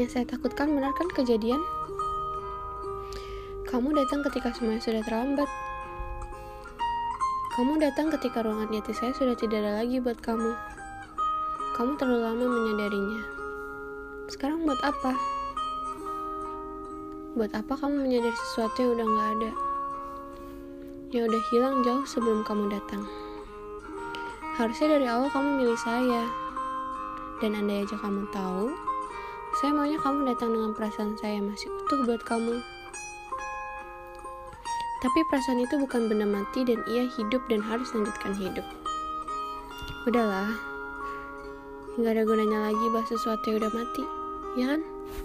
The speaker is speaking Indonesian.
Yang saya takutkan benar kan kejadian? Kamu datang ketika semuanya sudah terlambat. Kamu datang ketika ruangan di saya sudah tidak ada lagi buat kamu. Kamu terlalu lama menyadarinya. Sekarang buat apa? Buat apa kamu menyadari sesuatu yang udah gak ada? Yang udah hilang jauh sebelum kamu datang. Harusnya dari awal kamu milih saya. Dan andai aja kamu tahu, saya maunya kamu datang dengan perasaan saya masih utuh buat kamu. Tapi perasaan itu bukan benda mati dan ia hidup dan harus lanjutkan hidup. Udahlah, nggak ada gunanya lagi bahas sesuatu yang udah mati, ya kan?